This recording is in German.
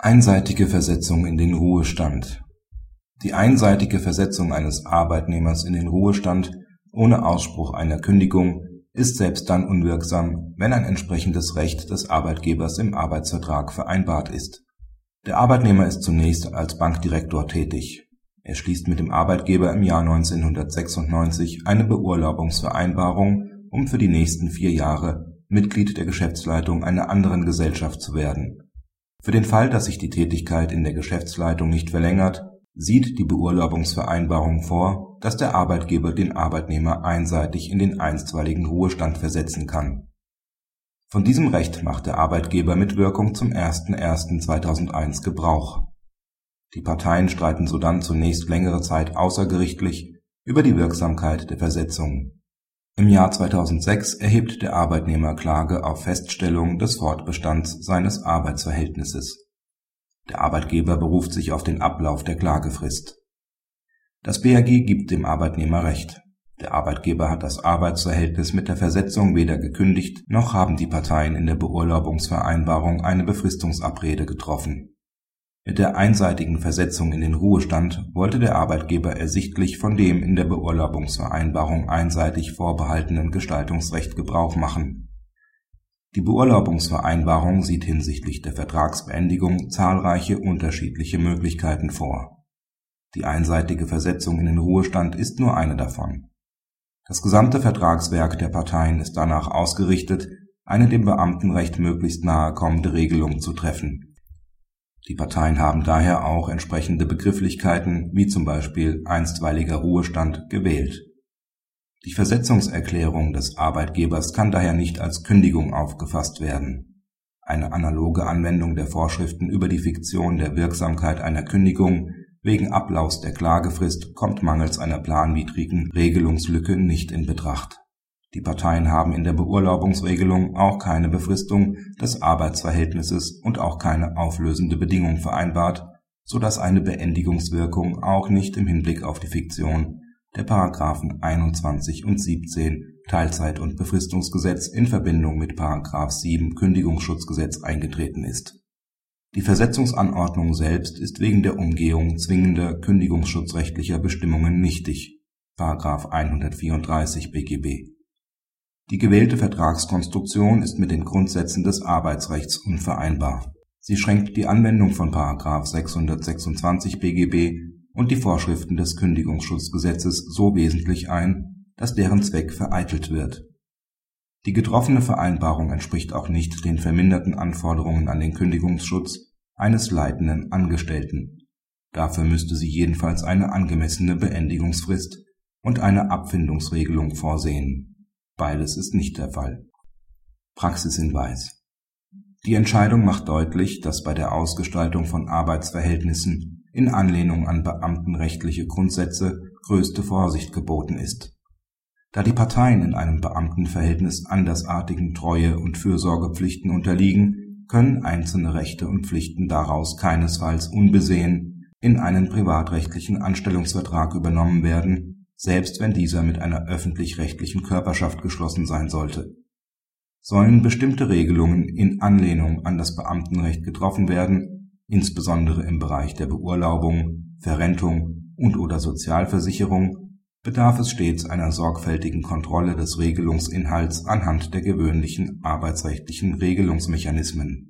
Einseitige Versetzung in den Ruhestand Die einseitige Versetzung eines Arbeitnehmers in den Ruhestand ohne Ausspruch einer Kündigung ist selbst dann unwirksam, wenn ein entsprechendes Recht des Arbeitgebers im Arbeitsvertrag vereinbart ist. Der Arbeitnehmer ist zunächst als Bankdirektor tätig. Er schließt mit dem Arbeitgeber im Jahr 1996 eine Beurlaubungsvereinbarung, um für die nächsten vier Jahre Mitglied der Geschäftsleitung einer anderen Gesellschaft zu werden für den Fall, dass sich die Tätigkeit in der Geschäftsleitung nicht verlängert, sieht die Beurlaubungsvereinbarung vor, dass der Arbeitgeber den Arbeitnehmer einseitig in den einstweiligen Ruhestand versetzen kann. Von diesem Recht macht der Arbeitgeber mit Wirkung zum 01.01.2001 Gebrauch. Die Parteien streiten sodann zunächst längere Zeit außergerichtlich über die Wirksamkeit der Versetzung im Jahr 2006 erhebt der Arbeitnehmer Klage auf Feststellung des Fortbestands seines Arbeitsverhältnisses. Der Arbeitgeber beruft sich auf den Ablauf der Klagefrist. Das BAG gibt dem Arbeitnehmer Recht. Der Arbeitgeber hat das Arbeitsverhältnis mit der Versetzung weder gekündigt, noch haben die Parteien in der Beurlaubungsvereinbarung eine Befristungsabrede getroffen mit der einseitigen Versetzung in den Ruhestand wollte der Arbeitgeber ersichtlich von dem in der Beurlaubungsvereinbarung einseitig vorbehaltenen Gestaltungsrecht Gebrauch machen. Die Beurlaubungsvereinbarung sieht hinsichtlich der Vertragsbeendigung zahlreiche unterschiedliche Möglichkeiten vor. Die einseitige Versetzung in den Ruhestand ist nur eine davon. Das gesamte Vertragswerk der Parteien ist danach ausgerichtet, eine dem Beamtenrecht möglichst nahe kommende Regelung zu treffen die Parteien haben daher auch entsprechende Begrifflichkeiten wie zum Beispiel einstweiliger Ruhestand gewählt. Die Versetzungserklärung des Arbeitgebers kann daher nicht als Kündigung aufgefasst werden. Eine analoge Anwendung der Vorschriften über die Fiktion der Wirksamkeit einer Kündigung wegen Ablaufs der Klagefrist kommt mangels einer planwidrigen Regelungslücke nicht in Betracht die Parteien haben in der Beurlaubungsregelung auch keine Befristung des Arbeitsverhältnisses und auch keine auflösende Bedingung vereinbart, so dass eine Beendigungswirkung auch nicht im Hinblick auf die Fiktion der § 21 und 17 Teilzeit und Befristungsgesetz in Verbindung mit § 7 Kündigungsschutzgesetz eingetreten ist. Die Versetzungsanordnung selbst ist wegen der Umgehung zwingender kündigungsschutzrechtlicher Bestimmungen nichtig (§ 134 BGB die gewählte Vertragskonstruktion ist mit den Grundsätzen des Arbeitsrechts unvereinbar. Sie schränkt die Anwendung von § 626 BGB und die Vorschriften des Kündigungsschutzgesetzes so wesentlich ein, dass deren Zweck vereitelt wird. Die getroffene Vereinbarung entspricht auch nicht den verminderten Anforderungen an den Kündigungsschutz eines leitenden Angestellten. Dafür müsste sie jedenfalls eine angemessene Beendigungsfrist und eine Abfindungsregelung vorsehen Beides ist nicht der Fall. Praxishinweis Die Entscheidung macht deutlich, dass bei der Ausgestaltung von Arbeitsverhältnissen in Anlehnung an beamtenrechtliche Grundsätze größte Vorsicht geboten ist. Da die Parteien in einem Beamtenverhältnis andersartigen Treue und Fürsorgepflichten unterliegen, können einzelne Rechte und Pflichten daraus keinesfalls unbesehen in einen privatrechtlichen Anstellungsvertrag übernommen werden selbst wenn dieser mit einer öffentlich-rechtlichen Körperschaft geschlossen sein sollte. Sollen bestimmte Regelungen in Anlehnung an das Beamtenrecht getroffen werden, insbesondere im Bereich der Beurlaubung, Verrentung und/oder Sozialversicherung, bedarf es stets einer sorgfältigen Kontrolle des Regelungsinhalts anhand der gewöhnlichen arbeitsrechtlichen Regelungsmechanismen